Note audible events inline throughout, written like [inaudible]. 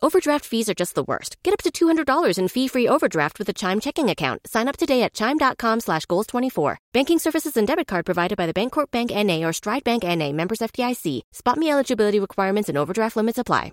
Overdraft fees are just the worst. Get up to $200 in fee-free overdraft with a Chime checking account. Sign up today at Chime.com slash Goals24. Banking services and debit card provided by the Bancorp Bank N.A. or Stride Bank N.A. Members FDIC. Spot me eligibility requirements and overdraft limits apply.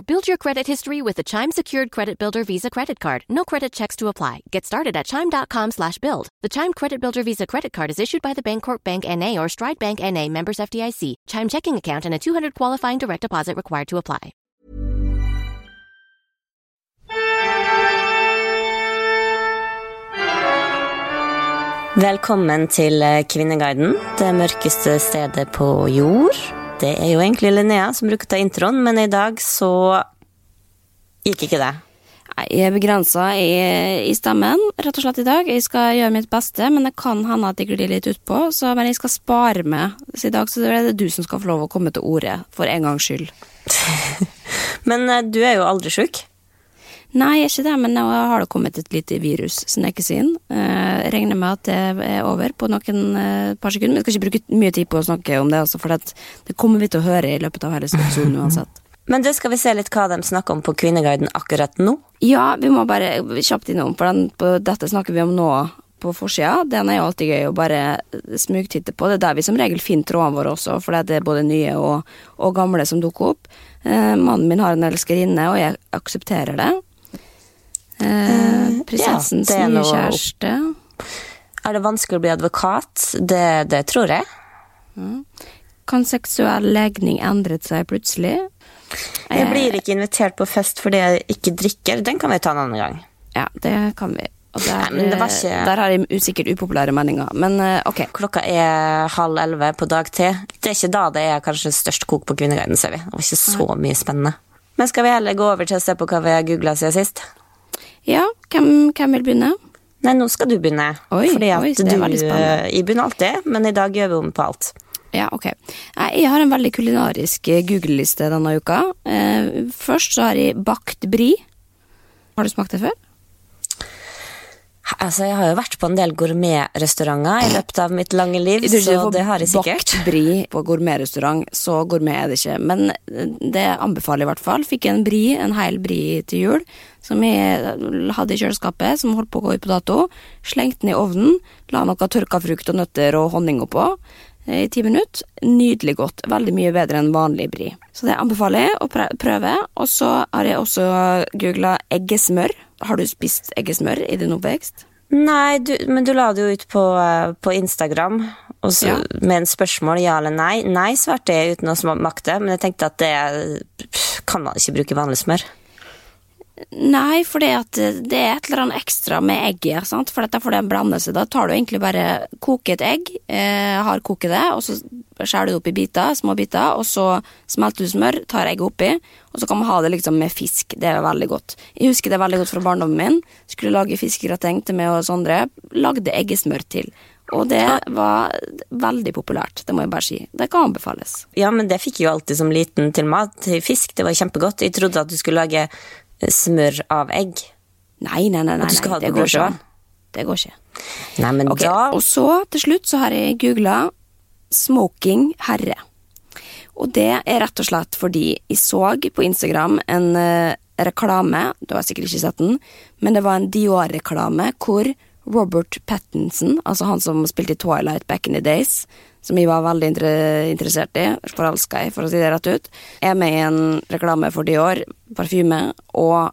build your credit history with the Chime Secured Credit Builder Visa Credit Card. No credit checks to apply. Get started at Chime.com slash build. The Chime Credit Builder Visa Credit Card is issued by the Bancorp Bank N.A. or Stride Bank N.A. members FDIC. Chime checking account and a 200 qualifying direct deposit required to apply. Velkommen eh, Kvinneguiden, det mørkeste stedet på jord. Det er jo egentlig Linnea som bruker å ta introen, men i dag så gikk ikke det. Nei, Jeg er begrensa i, i stemmen, rett og slett i dag. Jeg skal gjøre mitt beste, men det kan hende at jeg glir litt utpå. Så, men jeg skal spare meg. Så i dag så er det du som skal få lov å komme til orde, for en gangs skyld. [laughs] Men eh, du er jo aldri sjuk. Nei, ikke det, men nå har det kommet et lite virus, snekesin. Eh, jeg regner med at det er over på noen eh, par sekunder. Men jeg skal ikke bruke mye tid på å snakke om det, altså, for det, det kommer vi til å høre i løpet av hele episoden [laughs] uansett. Men du, skal vi se litt hva de snakker om på Kvinneguiden akkurat nå? Ja, vi må bare kjapt innom, for den, på, dette snakker vi om nå på forsida. Den er jo alltid gøy å bare smugtitte på. Det er der vi som regel finner trådene våre også, for det er både nye og, og gamle som dukker opp. Eh, mannen min har en elskerinne, og jeg aksepterer det. Eh, prinsessens det er nye kjæreste. Er det vanskelig å bli advokat? Det, det tror jeg. Kan seksuell legning endret seg plutselig? Jeg blir ikke invitert på fest fordi jeg ikke drikker. Den kan vi ta en annen gang. Ja, det kan vi. Der, Nei, men det var ikke- der har jeg usikkert upopulære meninger, men eh, ok. Klokka er halv elleve på dag dagtid. Det er ikke da det er kanskje størst kok på Kvinneguiden, ser vi. Det var ikke så mye spennende. Men skal vi heller gå over til å se på hva vi har googla siden sist? Ja, hvem, hvem vil begynne? Nei, nå skal du begynne. Oi, fordi at oi, det er du, Jeg begynner alltid, men i dag gjør vi om på alt. Ja, ok. Jeg har en veldig kulinarisk eh, Google-liste denne uka. Eh, først så har jeg bakt brie. Har du smakt det før? Altså, Jeg har jo vært på en del gourmetrestauranter i løpet av mitt lange liv, så det har jeg sikkert. Bakt brie på gourmetrestaurant, så gourmet er det ikke. Men eh, det anbefaler jeg i hvert fall. Fikk en brie, en hel brie til jul, som jeg hadde i kjøleskapet, som holdt på å gå ut på dato. Slengte den i ovnen, la noe tørka frukt og nøtter og honning oppå. Eh, I ti minutter. Nydelig godt. Veldig mye bedre enn vanlig bri. Så det anbefaler jeg å prøve. Og så har jeg også googla eggesmør. Har du spist eggesmør i din oppvekst? Nei, du, men du la det jo ut på, eh, på Instagram og så, Ja. med en spørsmål ja eller nei. Nei, svarte jeg uten å smake det, men jeg tenkte at det kan man ikke bruke vanlig smør. Nei, for det, det er et eller annet ekstra med egget. Sant? For dette får det blande seg. Da tar du egentlig bare koke et egg, eh, har koket det, og så skjærer du det opp i biter, små biter, og så smelter du smør, tar egget oppi, og så kan man ha det liksom med fisk. Det er veldig godt. Jeg husker det veldig godt fra barndommen min. Skulle lage fiskegrateng til meg og Sondre. Lagde eggesmør til. Og det var veldig populært, det må jeg bare si. Det kan anbefales. Ja, men det fikk jeg jo alltid som liten til mat. Til fisk, det var kjempegodt. Jeg trodde at du skulle lage eh, smør av egg. Nei, nei, nei, nei, nei det det går ikke an. Det går ikke. Nei, men okay, da Og så til slutt så har jeg googla smoking herre. Og det er rett og slett fordi jeg så på Instagram en uh, reklame, du har sikkert ikke sett den, men det var en Dior-reklame hvor Robert Pattinson, altså han som spilte i Twilight back in the days, som jeg var veldig interessert i, forelska i, for å si det rett ut. Er med i en reklame for Dior, parfyme, og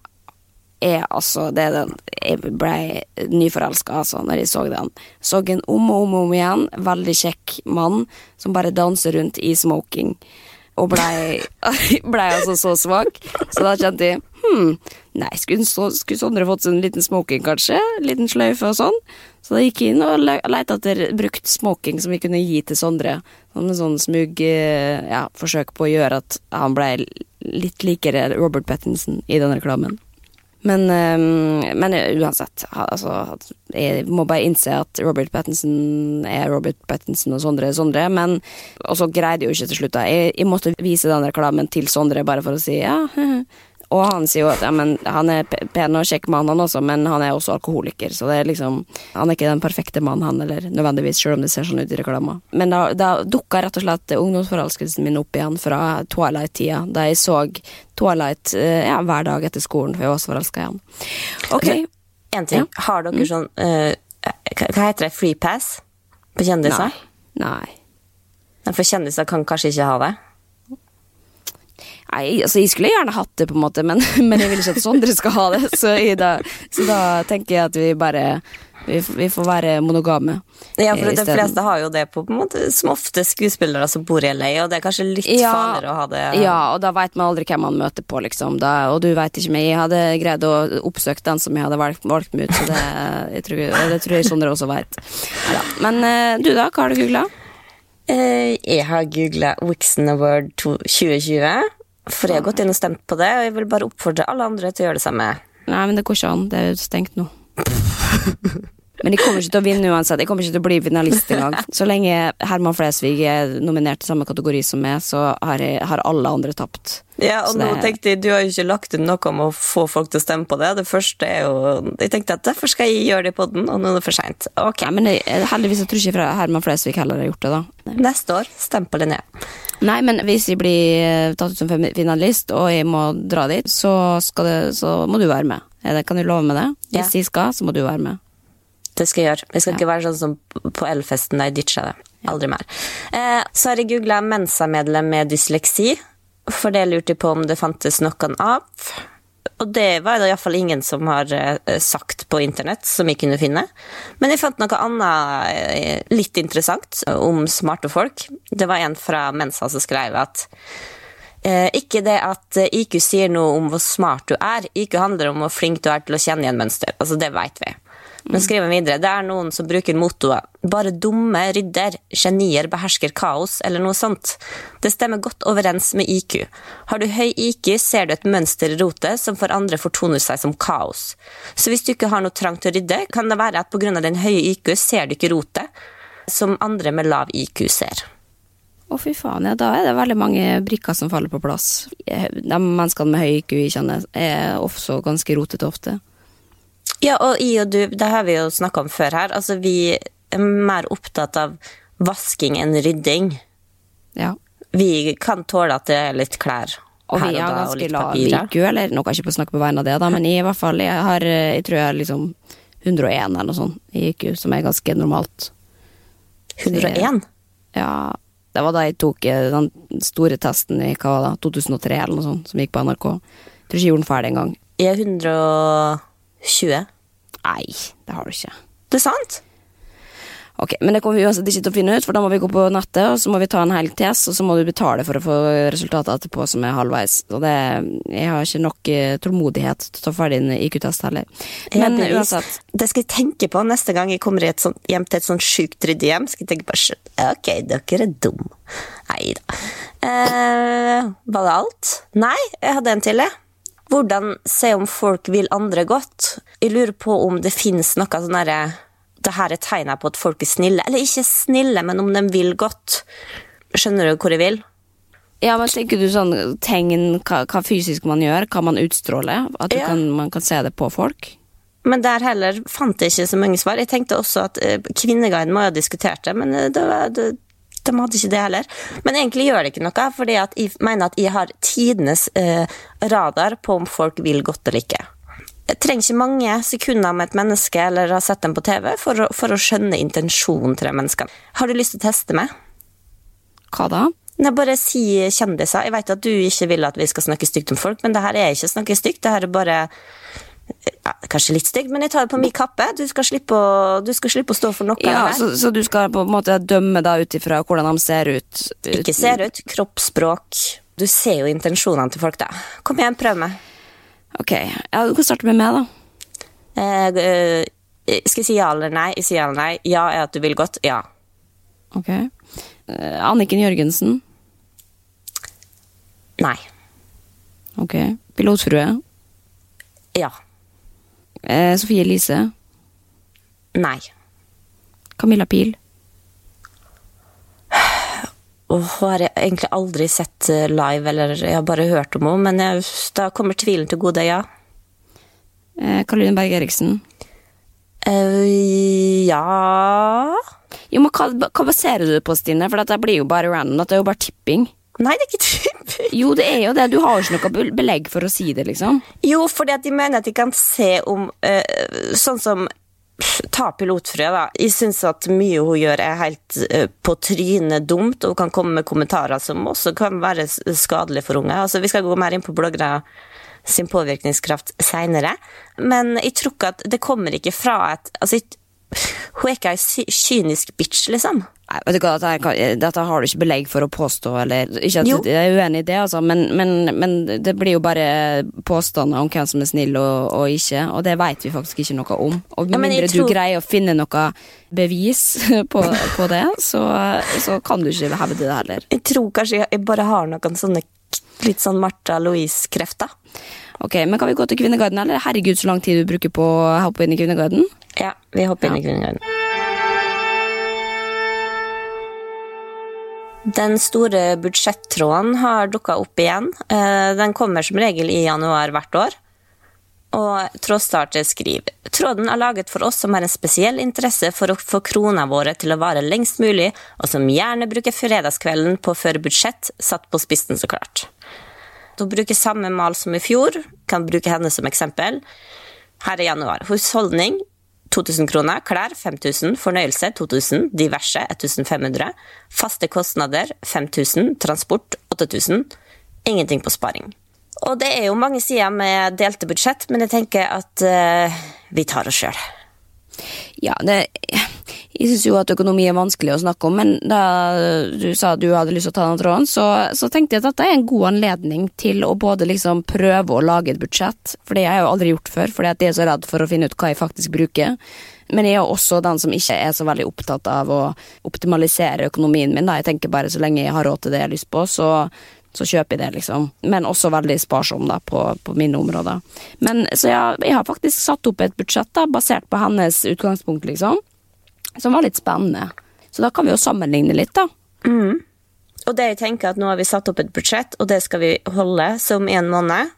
er altså det den, Jeg ble nyforelska, altså, når jeg så den. Så en om og om og om igjen. Veldig kjekk mann som bare danser rundt i smoking. Og blei [laughs] ble altså så svak. Så da kjente jeg hm, nei, skulle, skulle Sondre fått seg en liten smoking, kanskje? En liten sløyfe og sånn. Så da gikk jeg inn og leita etter brukt smoking som vi kunne gi til Sondre. Som sånn smug eh, ja, forsøk på å gjøre at han ble litt likere Robert Pattinson i den reklamen. Men, um, men uansett, altså, jeg må bare innse at Robert Pattinson er Robert Pattinson og Sondre er Sondre. Men Og så greide jeg jo ikke til slutt. Jeg, jeg måtte vise den reklamen til Sondre bare for å si ja. [laughs] Og han sier jo at ja, men, han er pen og kjekk mann, han også, men han er også alkoholiker. Så det er liksom Han er ikke den perfekte mannen, han eller nødvendigvis, selv om det ser sånn ut i reklama. Men da, da dukka rett og slett ungdomsforelskelsen min opp igjen fra Twilight-tida, da jeg så Twilight eh, ja, hver dag etter skolen, for jeg var også forelska igjen. Ok. En ting. Ja. Har dere mm. sånn uh, Hva heter det? Free pass på kjendiser? Nei. Nei. For kjendiser kan kanskje ikke ha det? Nei, altså jeg skulle gjerne hatt det, på en måte, men, [laughs] men jeg vil ikke at Sondre skal ha det. Så, da, så da tenker jeg at vi bare vi, vi får være monogame. Ja, for de fleste har jo det på, på en måte, som ofte skuespillere som bor i LA, og det er kanskje litt ja, farligere å ha det Ja, og da veit man aldri hvem man møter på, liksom. Da, og du veit ikke, meg. jeg hadde greid å oppsøke den som jeg hadde valgt, valgt meg ut, så det, jeg tror, det tror jeg Sondre også veit. Ja, men eh, du, da? Hva har du googla? Eh, jeg har googla Wixon Award 2020. For jeg har gått inn og stemt på det, og jeg vil bare oppfordre alle andre til å gjøre det samme. Nei, men det går ikke an. Det er jo stengt nå. [laughs] Men de kommer ikke til å vinne uansett. De kommer ikke til å bli finalist engang. [laughs] Så lenge Herman Flesvig er nominert i samme kategori som meg, så har, jeg, har alle andre tapt. Ja, og det... nå tenkte jeg, Du har jo ikke lagt ut noe om å få folk til å stemme på det. Det første er jo Jeg tenkte at derfor skal jeg gjøre det på den, og nå er det for seint. Okay. Ja, men heldigvis jeg tror ikke Herman Flesvig heller har gjort det, da. Neste år, stem på Linné. Nei, men hvis jeg blir eh, tatt ut som finalist, og jeg må dra dit, så, det, så må du være med. Kan du love meg det? Hvis ja. jeg skal, så må du være med. Det skal jeg gjøre. Jeg skal ja. ikke være sånn som på Elfesten, da jeg ditcha det. Aldri mer. Eh, så har jeg googla Mensa-medlem med dysleksi, for det lurte jeg på om det fantes noen av. Og det var det iallfall ingen som har eh, sagt på internett, som jeg kunne finne. Men jeg fant noe annet eh, litt interessant om smarte folk. Det var en fra Mensa som skrev at eh, ikke det at IQ sier noe om hvor smart du er, IQ handler om hvor flink du er til å kjenne igjen mønster. Altså, det vet vi. Men skriver han videre det er noen som bruker mottoet 'bare dumme rydder, genier behersker kaos', eller noe sånt. Det stemmer godt overens med IQ. Har du høy IQ, ser du et mønster i rotet som for andre fortoner seg som kaos. Så hvis du ikke har noe trang til å rydde, kan det være at pga. din høye IQ ser du ikke rotet, som andre med lav IQ ser. Å, fy faen, ja, da er det veldig mange brikker som faller på plass. De menneskene med høy IQ i kjenner, er også ganske rotete ofte. Ja, og i og du, det har vi jo snakka om før her. Altså, vi er mer opptatt av vasking enn rydding. Ja. Vi kan tåle at det er litt klær og vi har ganske lav IQ, eller nå kan jeg ikke snakke på vegne av det, da, men i hvert fall, jeg har jeg tror jeg liksom 101 eller noe sånt i IQ, som er ganske normalt. 101? ja, det var da jeg tok eh, den store testen i hva var det, 2003 eller noe sånt, som gikk på NRK. Jeg tror ikke jeg gjorde den ferdig engang. Jeg er 100 20? Nei, det har du ikke. Det er sant? Ok, Men det kommer vi uansett ikke til å finne ut, for da må vi gå på nettet, og så må vi ta en hel test, og så må du betale for å få resultatet etterpå som er halvveis. Og det Jeg har ikke nok uh, tålmodighet til å ta ferdig en IQ-test heller. Men ja, uansett Det skal jeg tenke på neste gang jeg kommer sånt, hjem til et sånt sjukt ryddig hjem. Skal jeg tenke på Ok, dere er dum. Nei da. Eh, var det alt? Nei, jeg hadde en til, jeg. Hvordan se om folk vil andre godt? Jeg lurer på om det finnes noe sånn derre Det her er tegnet på at folk er snille. Eller ikke snille, men om de vil godt. Skjønner du hvor jeg vil? Ja, men tenker du sånn tegn, hva, hva fysisk man gjør, hva man utstråler? At ja. kan, man kan se det på folk? Men der heller fant jeg ikke så mange svar. Jeg tenkte også at uh, Kvinneguiden må ha diskutert det, men uh, det, det, de hadde ikke det heller. Men egentlig gjør det ikke noe, fordi jeg mener at jeg har tidenes eh, radar på om folk vil godt eller ikke. Jeg trenger ikke mange sekunder med et menneske eller har sett dem på TV for å, for å skjønne intensjonen til de menneskene. Har du lyst til å teste meg? Hva da? Nei, bare si kjendiser. Jeg vet at du ikke vil at vi skal snakke stygt om folk, men det her er ikke å snakke stygt. Det her er bare Kanskje litt stygt, men jeg tar det på min kappe. Du skal slippe å, du skal slippe å stå for noe Ja, så, så du skal på en måte dømme da ut ifra hvordan de ser ut? Ikke ser ut, kroppsspråk. Du ser jo intensjonene til folk, da. Kom igjen, prøv meg. Ok, ja, du kan starte med meg, da. Eh, eh, skal jeg si ja eller nei? Jeg sier ja eller nei. Ja er at du vil godt. Ja. Ok. Eh, Anniken Jørgensen. Nei. Ok. Pilotfrue. Ja. Eh, Sofie Elise. Nei. Camilla Pil. Og har jeg egentlig aldri sett eh, live, eller jeg har bare hørt om henne, men jeg, da kommer tvilen til gode, ja. Eh, Karoline Berg Eriksen. Eh, ja Jo, men hva, hva baserer du det på, Stine? For dette blir jo bare random. Dette er jo bare tipping. Nei, det er ikke typisk. Jo, det er jo det. Du har jo ikke noe belegg for å si det, liksom. Jo, fordi at de mener at de kan se om eh, Sånn som Ta pilotfrø, da. Jeg syns at mye hun gjør, er helt eh, på trynet dumt, og hun kan komme med kommentarer som også kan være skadelige for unge. Altså, vi skal gå mer inn på bloggere sin påvirkningskraft seinere, men jeg tror ikke at det kommer ikke fra et Altså, hun er ikke ei kynisk bitch, liksom. Nei, vet du hva, dette, dette har du ikke belegg for å påstå, eller Ikke at Jo. jeg er uenig i det, altså, men, men, men det blir jo bare påstander om hvem som er snill og, og ikke, og det vet vi faktisk ikke noe om. Og med Ja, mindre tror- du greier å finne noe bevis [laughs] på, på det, så, så kan du ikke hevde det heller. Jeg tror kanskje jeg bare har noen sånne litt sånn Martha Louise-krefter. Ok, men Kan vi gå til Kvinneguiden, eller? Herregud, så lang tid du bruker på å hoppe inn i Kvinneguiden. Ja, vi hopper inn i Kvinneguiden. Den store budsjettråden har dukka opp igjen. Eh, Den kommer som regel i januar hvert år. Og Trådstarter skriver Tråden er laget for oss som har en spesiell interesse for å få krona våre til å vare lengst mulig, og som gjerne bruker fredagskvelden på å føre budsjett, satt på spissen, så klart. Hun bruker samme mal som i fjor, kan bruke henne som eksempel. Her er januar. Husholdning 2000 kroner, klær 5000, fornøyelse 2000, diverse 1500, faste kostnader 5000, transport 8000, ingenting på sparing. Og det er jo mange sider med delte budsjett, men jeg tenker at uh, vi tar oss sjøl. Ja, det, jeg syns jo at økonomi er vanskelig å snakke om, men da du sa du hadde lyst til å ta den tråden, så, så tenkte jeg at dette er en god anledning til å både liksom prøve å lage et budsjett, for det har jeg jo aldri gjort før, fordi at jeg er så redd for å finne ut hva jeg faktisk bruker. Men jeg er også den som ikke er så veldig opptatt av å optimalisere økonomien min. Da. Jeg tenker bare så lenge jeg har råd til det jeg har lyst på, så, så kjøper jeg det, liksom. Men også veldig sparsom da, på, på mine områder. Men, så jeg, jeg har faktisk satt opp et budsjett da, basert på hennes utgangspunkt, liksom som var litt spennende. Så da kan vi jo sammenligne litt, da. Og det jeg tenker at nå har vi satt opp et budsjett, og det skal vi holde som en måned.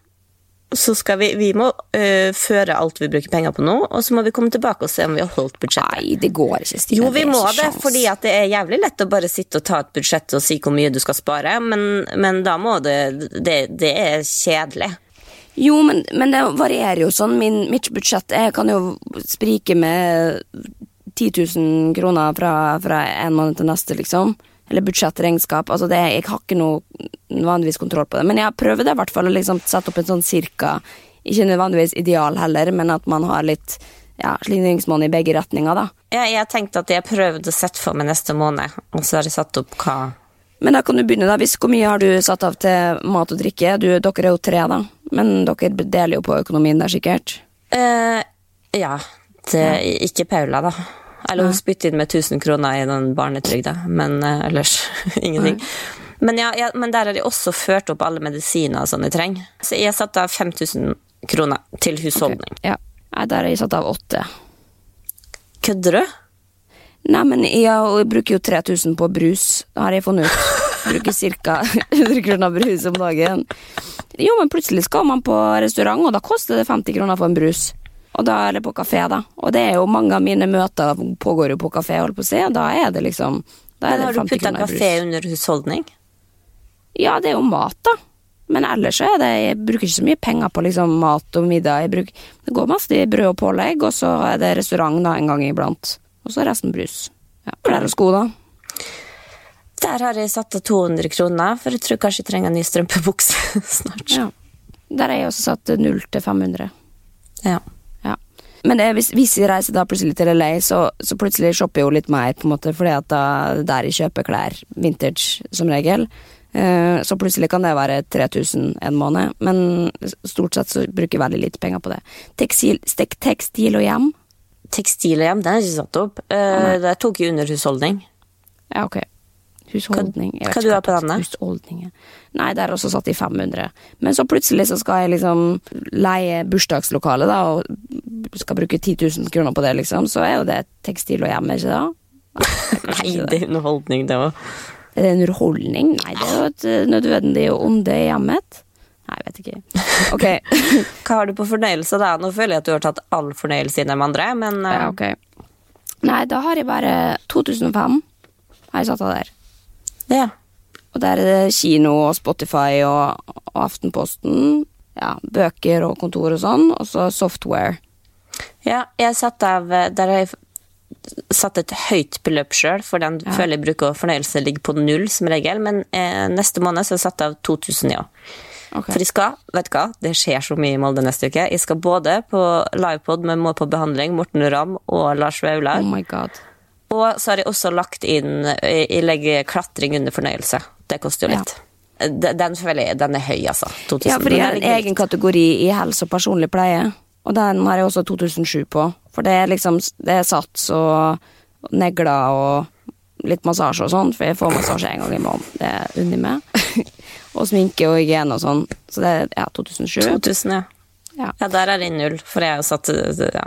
Så skal vi, vi må øh, føre alt vi bruker penger på nå, og så må vi komme tilbake og se om vi har holdt budsjettet. Nei, det går ikke, Stine. Jo, vi må det, sjans. fordi det er jævlig lett å bare sitte og ta et budsjett og si hvor mye du skal spare, men, men da må det, det Det er kjedelig. Jo, men, men det varierer jo sånn. Min, mitt budsjett jeg kan jo sprike med 10 000 kroner fra, fra en måned til neste, liksom. Eller budsjettregnskap. Altså det, jeg har ikke noe vanligvis kontroll på det. Men jeg prøver det i hvert fall å liksom sette opp en sånn cirka Ikke nødvendigvis ideal heller, men at man har litt ja, slingringsmonn i begge retninger, da. Jeg, jeg har tenkt at jeg har prøvd å sette for meg neste måned, og så har jeg satt opp hva Men da kan du begynne, da. Hvis, hvor mye har du satt av til mat og drikke? Du, dere er jo tre, da. Men dere deler jo på økonomien der, sikkert. Eh, Ja. Det, Ikke Paula, da. Eller hun spyttet inn med 1000 kroner i den barnetrygda, men eh, ellers [laughs] ingenting. Men, ja, ja, men der har de også ført opp alle medisiner og sånn jeg trenger. Så jeg har satt av 5000 kroner til husholdning. Ja. Nei, der har jeg satt av åtte. Kødder du? Nei, men jeg, bruker jo 3000 på brus, har jeg funnet ut. [laughs] Bruker ca. 100 kroner brus om dagen. Jo, men plutselig skal man på restaurant, og da koster det 50 kroner for en brus. Og da er det på kafé, da. Og det er jo mange av mine møter pågår jo på kafé, holdt på å si, da er det liksom da Men har du 50 putta kafé under husholdning? Ja, det er jo mat, da. Men ellers så er det Jeg bruker ikke så mye penger på liksom mat og middag. Bruker, det går mest i brød og pålegg, og så er det restaurant da en gang iblant. Og så resten brus. Ja, Klær og sko, da. Der har jeg satt av 200 kroner, for jeg tror kanskje jeg trenger en ny strømpebukse [laughs] snart. Ja. Der har jeg også satt 0 til 500. Ja. Men det, hvis, hvis jeg reiser da plutselig til LA, så, så plutselig shopper jo litt mer, på en måte, fordi at da der jeg kjøper klær, vintage som regel. Eh, så plutselig kan det være 3000 en måned, men stort sett så bruker jeg veldig lite penger på det. Tekstil, stek, tekstil og hjem? Tekstil og hjem, den er ikke satt opp. Uh, det tok jeg under husholdning. Ja, ok. Husholdning. Vet hva du har på denne? Husholdningen. Nei, det er også satt i 500. Men så plutselig så skal jeg liksom leie bursdagslokale, da, og skal bruke 10 000 kroner på det, liksom. Så er jo det tekstil og hjem, ikke det? Nei, det er underholdning, det òg. Er det en underholdning? Nei, det er jo et eh, nødvendig onde i hjemmet. Nei, jeg vet ikke. [laughs] Ok. Hva har du på fornøyelse, da? Nå føler jeg at du har tatt all fornøyelse i de andre, men uh, ja, okay. Nei, da har jeg bare 2005 har jeg satt av der. Ja. Og der er det kino og Spotify og, og Aftenposten. Ja, bøker og kontor og sånn. Og så software. Ja, jeg satt av Der har jeg satt et høyt beløp sjøl, for den føler jeg bruker fornøyelse ligger på null som regel, men eh, neste måned så har jeg satt av 2000, ja. Okay. For jeg skal, vet du hva, det skjer så mye i Molde neste uke. Jeg skal både på livepod med Må på behandling, Morten Ramm og Lars Vaular. Oh my god. Og så har jeg også lagt inn Jeg legge legger klatring under fornøyelse. Det koster jo litt. Den, den jeg den er høy, altså. 2000. Ja, for jeg har en egen kategori i helse og personlig pleie. Og den har jeg også 2007 på. For det er liksom Det er sats og negler og litt massasje og sånn, for jeg får massasje en gang i måneden. Det er unni meg. [laughs] og sminke og hygiene og sånn. Så det er ja, 2007. 2000, ja. Ja. Ja, der er det null, for jeg har satt ja,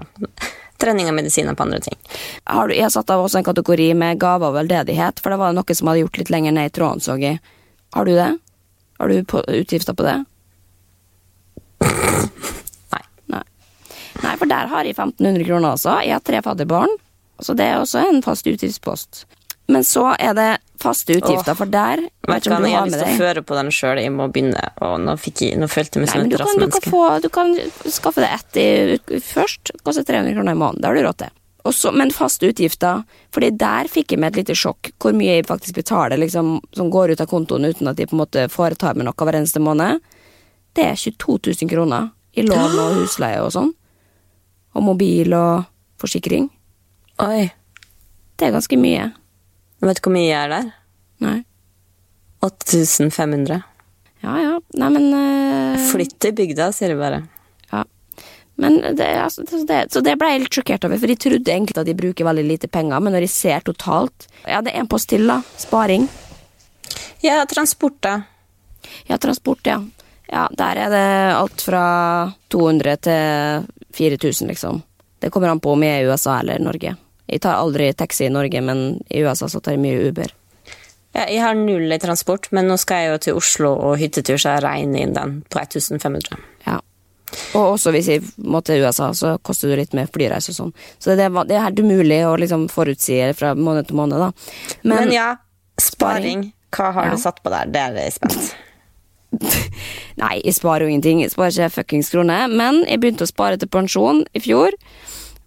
trening og medisiner på andre ting. Har du, jeg har satt av også en kategori med gaver og veldedighet, for det var noe som hadde gjort litt lenger ned i tråden, så jeg. Har du det? Har du på, utgifter på det? Nei. Nei. Nei, for der har jeg 1500 kroner også. Jeg har tre fadderbarn, så det er også en fast utgiftspost. Men så er det faste utgifter, oh, for der vet du ikke om du jeg har lyst med til å deg. føre på den sjøl. Jeg må begynne. Og nå, fikk jeg, nå følte jeg meg som et du kan, du, kan du kan skaffe deg ett i, først. Koster 300 kroner i måneden. Det har du råd til. Også, men faste utgifter, Fordi der fikk jeg meg et lite sjokk hvor mye jeg faktisk betaler liksom, som går ut av kontoen uten at jeg på en måte foretar meg noe hver eneste måned. Det er 22 000 kroner i lån og husleie og sånn. Og mobil og forsikring. Oi. Det er ganske mye. Vet du hvor mye jeg er der? Nei. 8500. Ja ja. Nei, men uh... Flytt til bygda, sier de bare. Ja. Men det, altså, det, så det ble jeg litt sjokkert over, for de trodde egentlig at de bruker veldig lite penger, men når de ser totalt Ja, det er en post til, da. Sparing. Ja, transport, da. Ja, transport, ja. Ja, der er det alt fra 200 til 4000, liksom. Det kommer an på om jeg er i USA eller Norge. Jeg tar aldri taxi i Norge, men i USA så tar jeg mye Uber. Ja, jeg har null i transport, men nå skal jeg jo til Oslo og hyttetur, så jeg regner inn den på 1500. Ja. Og også hvis jeg må til USA, så koster det litt mer flyreise og sånn. Så det, det er helt umulig å liksom forutsi fra måned til måned, da. Men, ja, sparing. Hva har Ja. du satt på der? Det er jeg spent. [laughs] Nei, jeg sparer jo ingenting. Jeg sparer ikke fuckings kroner. Men jeg begynte å spare til pensjon i fjor.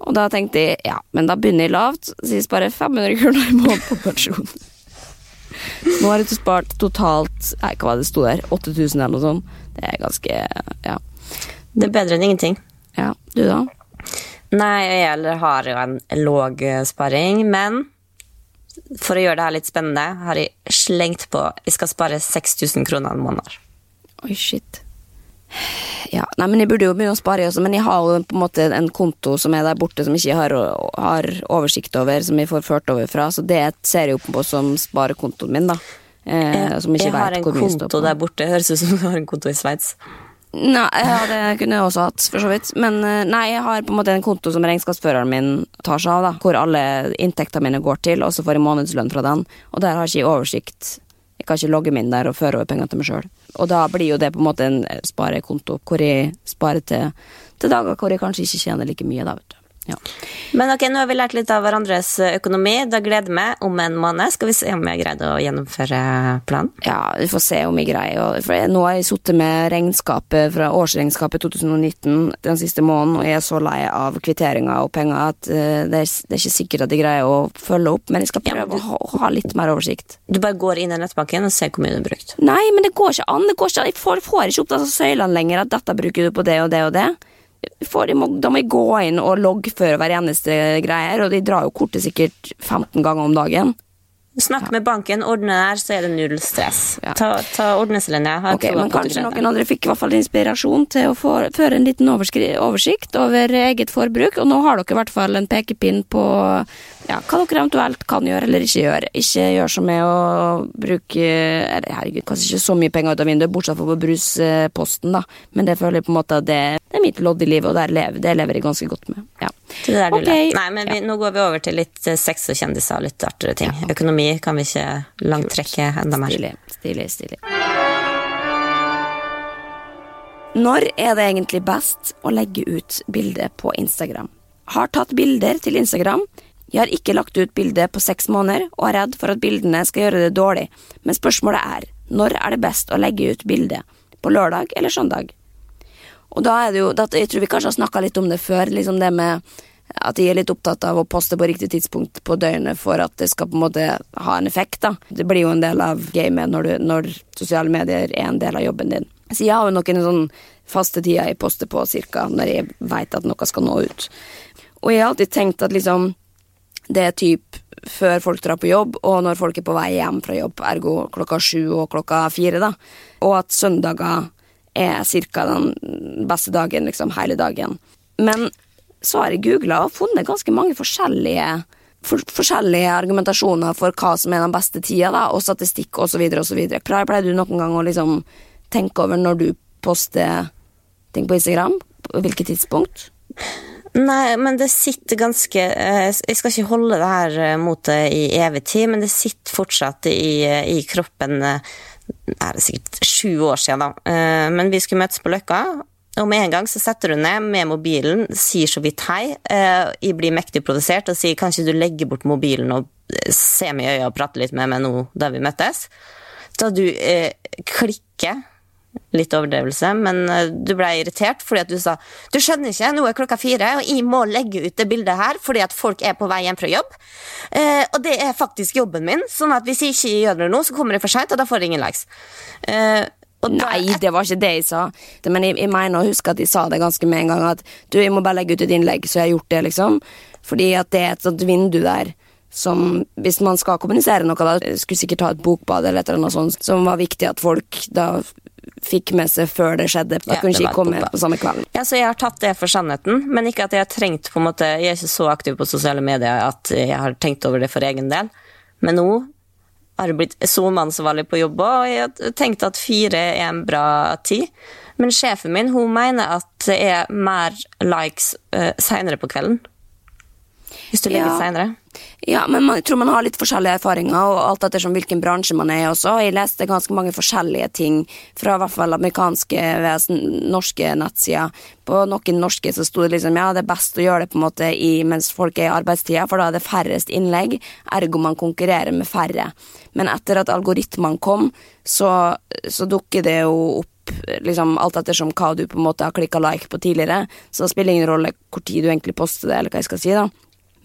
Og da tenkte jeg ja, men da begynner jeg lavt, så jeg sparer 500 kroner i måneden på pensjon. [laughs] Nå har jeg spart totalt Nei, hva var det sto der? 8000 eller noe sånt. Det er ganske Ja. Det er bedre enn ingenting. ja. Du, da? Nei, jeg har jo en låg sparing, men for å gjøre det her litt spennende, har jeg slengt på Jeg skal spare 6000 kroner en måned. Oi, shit. Ja, nei, men Jeg burde jo begynne å spare, jeg også, men jeg har jo på en måte en konto som er der borte som ikke jeg har, har oversikt over, som jeg får ført over fra, så det ser jeg jo på som sparekontoen min, da. Eh, som ikke jeg har en konto der borte. Høres ut som du har en konto i Sveits. Nei, ja, det kunne jeg også hatt, for så vidt. Men eh, nei, jeg har på en måte en konto som regnskapsføreren min tar seg av, da. Hvor alle inntektene mine går til, og så får jeg månedslønn fra den. Og der har jeg ikke jeg oversikt. Jeg kan ikke logge meg inn der og føre over penger til meg sjøl. Og da blir jo det på en måte en sparekonto hvor jeg sparer til, til dager hvor jeg kanskje ikke tjener like mye, da, vet du. Ja. Men ok, nå har vi lært litt av hverandres økonomi. Da gleder jeg meg. Om en måned skal vi se om jeg har greid å gjennomføre planen. Ja, vi får se om jeg greier. For nå har jeg sittet med regnskapet fra årsregnskapet 2019 den siste måneden, og jeg er så lei av kvitteringer og penger at eh, det, er, det er ikke sikkert at jeg greier å følge opp, men jeg skal Ja, prøve du- å ha, å ha litt mer oversikt. Du bare går inn i nettbanken og ser hvor mye du har brukt. Nei, men det går ikke an. Det går ikke an. Jeg får, får ikke opp disse søylene lenger, at dette bruker du på det og det og det. Får, jeg må, de må gå inn og loggføre hver eneste greier, og de drar jo kortet sikkert 15 ganger om dagen. Snakk med banken, ordne det her, så er det null stress. Ja. Ta, ta ordneslinja. Okay, Ok, men kanskje det. noen andre fikk i hvert fall inspirasjon til å få, føre en liten oversikt over eget forbruk, og nå har dere i hvert fall en pekepinn på ja, hva dere eventuelt kan gjøre eller ikke gjøre. Ikke gjør som med å bruke eller herregud, kanskje ikke så mye penger ut av vinduet, bortsett fra på brusposten, da, men det føler jeg på en måte at det, det er mitt lodd i livet, og der lever, det lever jeg ganske godt med. Ja. Det er der du okay. Nei, men vi, nå går vi over til litt eh, sex og kjendiser og litt artigere ting. Økonomi kan vi ikke langtrekke enda mer. Stilig, stilig, stilig. Når er det egentlig best å legge ut bilde på Instagram? Har tatt bilder til Instagram. Jeg har ikke lagt ut bilde på seks måneder og er redd for at bildene skal gjøre det dårlig, men spørsmålet er når er det best å legge ut bilde? På lørdag eller søndag? Og da er det jo, det, Jeg tror vi kanskje har snakka litt om det før, liksom det med at de er litt opptatt av å poste på riktig tidspunkt på døgnet for at det skal på en måte ha en effekt. da. Det blir jo en del av gamet når, når sosiale medier er en del av jobben din. Så jeg har jo noen sånn faste tider jeg poster på, cirka, når jeg veit at noe skal nå ut. Og jeg har alltid tenkt at liksom det er typ før folk drar på jobb, og når folk er på vei hjem fra jobb, ergo klokka sju og klokka fire, da. Og at søndager er cirka den beste dagen, liksom, hele dagen. Men så har jeg googla og funnet ganske mange forskjellige for, forskjellige argumentasjoner for hva som er den beste tida, da, og statistikk osv. osv. Pleier, du noen gang å liksom tenke over når du poster ting på Instagram? På hvilket tidspunkt? Nei, men det sitter ganske eh, Jeg skal ikke holde det her eh, mot det i evig tid, men det sitter fortsatt i, eh, i kroppen Er det sikkert sju år siden, da. Eh, Men vi skulle møtes på Løkka. Og med en gang så setter hun ned med mobilen, sier så vidt hei. eh, Jeg blir mektig provosert og sier kan ikke du legge bort mobilen og ser se meg i øya og prate litt med meg nå da vi møttes? Da du eh, klikker Litt overdrevelse, men eh, du ble irritert fordi at du sa Du skjønner ikke, nå er klokka fire, og jeg må legge ut det bildet her fordi at folk er på vei hjem fra jobb. Eh, og det er faktisk jobben min, sånn at hvis jeg ikke gjør det nå, så kommer jeg for seint, og da får jeg ingen likes. Eh, Nei, det var ikke det jeg sa. Men jeg, jeg mener å huske at jeg sa det ganske med en gang. At du, jeg må bare legge ut et innlegg, så jeg har gjort det, liksom. Fordi at det er et sånt vindu der som Hvis man skal kommunisere noe, da skulle sikkert ta et bokbad eller et eller annet sånt, som var viktig at folk da fikk med seg før det skjedde. Da Ja, kunne ikke jeg komme på samme kvelden. Ja, så jeg har tatt det for sannheten, men ikke at jeg har trengt på en måte Jeg er ikke så aktiv på sosiale medier at jeg har tenkt over det for egen del. Men nå har det blitt SoMe-ansvarlig på jobb, og jeg har tenkt at fire er en bra tid. Men sjefen min hun mener at det er mer likes uh, seinere på kvelden. Hvis du legger Ja. seinere. Ja, men man, jeg tror man har litt forskjellige erfaringer, og alt ettersom hvilken bransje man er i også. Jeg leste ganske mange forskjellige ting fra i hvert fall amerikanske vesen, norske nettsider. På noen norske så sto det liksom ja, det er best å gjøre det på en måte i, mens folk er i arbeidstida, for da er det færrest innlegg, ergo man konkurrerer med færre. Men etter at algoritmene kom, så, så dukker det jo opp liksom alt ettersom hva du på en måte har klikka like på tidligere, så det spiller ingen rolle hvor tid du egentlig poster det, eller hva jeg skal si, da.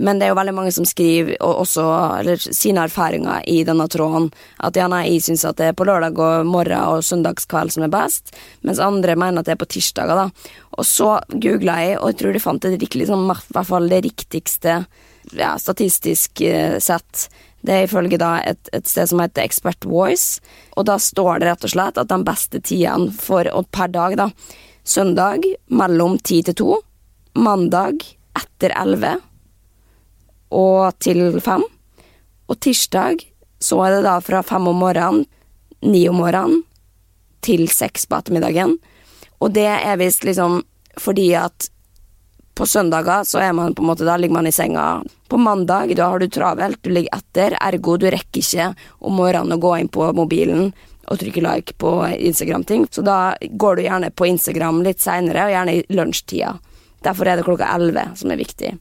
Men det er jo veldig mange som skriver og også, eller sine erfaringer i denne tråden. At ja, nei, jeg syns at det er på lørdag og morgen og søndagskveld som er best, mens andre mener at det er på tirsdager. da. Og så googla jeg, og jeg tror de fant det riktig, liksom, hvert fall det riktigste ja, statistisk eh, sett. Det er ifølge da et, et sted som heter Expert Voice, og da står det rett og slett at de beste tidene for, og per dag, da, søndag mellom ti til to, mandag etter elleve og til fem. Og tirsdag så er det da fra fem om morgenen, ni om morgenen, til seks på ettermiddagen. Og det er visst liksom fordi at på søndager så er man på en måte, da ligger man i senga. På mandag da har du travelt, du ligger etter, ergo du rekker ikke om morgenen å gå inn på mobilen og trykke like på Instagram-ting. Så da går du gjerne på Instagram litt seinere, og gjerne i lunsjtida. Derfor er det klokka elleve som er viktig.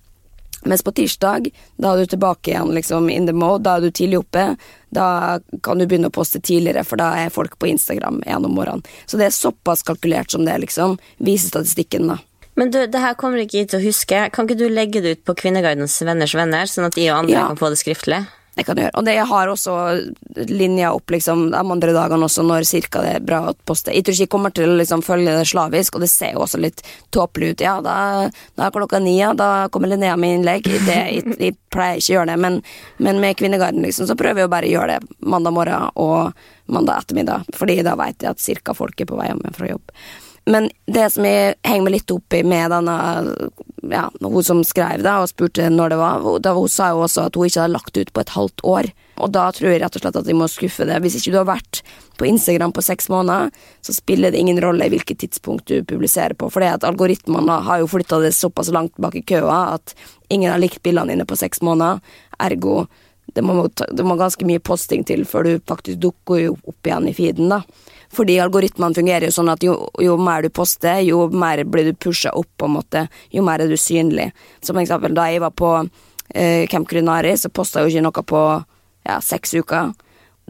Mens på tirsdag, da er du tilbake igjen liksom in the mode, da er du tidlig oppe. Da kan du begynne å poste tidligere, for da er folk på Instagram igjen om morgenen. Så det er såpass kalkulert som det, liksom. Viser statistikken, da. Men du, det her kommer ikke jeg til å huske. Kan ikke du legge det ut på Kvinnegardens venners venner, sånn at de og andre Ja. kan få det skriftlig? Det kan du gjøre. Og det har også linja opp liksom, de andre dagene også, når cirka det er bra å poste. Jeg tror ikke jeg kommer til å liksom, følge det slavisk, og det ser jo også litt tåpelig ut. Ja, da, da er klokka ni, ja, da kommer Linnea med innlegg. Det, jeg, jeg pleier ikke å gjøre det, men, men med Kvinnegarden liksom, så prøver jeg å bare gjøre det mandag morgen og mandag ettermiddag, fordi da vet jeg at cirka folk er på vei hjem fra jobb. Men det som jeg henger meg litt opp i med denne ja, hun som skrev det og spurte når det var, da hun sa jo også at hun ikke hadde lagt ut på et halvt år. Og da tror jeg rett og slett at de må skuffe det. Hvis ikke du har vært på Instagram på seks måneder, så spiller det ingen rolle i hvilket tidspunkt du publiserer på. For det at algoritmene har jo flytta det såpass langt bak i køa at ingen har likt bildene dine på seks måneder. Ergo det må, det må ganske mye posting til før du faktisk dukker opp igjen i feeden, da. Fordi algoritmene fungerer jo sånn at jo, jo mer du poster, jo mer blir du pusha opp, på en måte. Jo mer er du synlig. Som eksempel da jeg var på eh, Camp Culinari, så posta jeg jo ikke noe på ja, seks uker.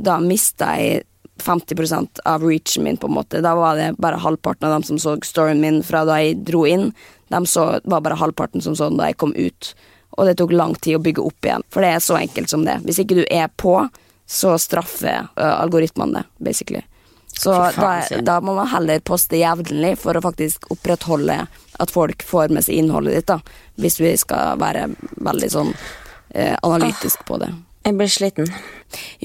Da mista jeg 50% av reachen min, på en måte. Da var det bare halvparten av dem som så storyen min fra da jeg dro inn. De så, var bare halvparten som så den da jeg kom ut. Og det tok lang tid å bygge opp igjen, for det er så enkelt som det. Hvis ikke du er på, så straffer algoritmene det, basically. Så da, da må man heller poste jevnlig for å faktisk opprettholde at folk får med seg innholdet ditt, da. Hvis vi skal være veldig sånn eh, analytisk på det. Jeg blir sliten.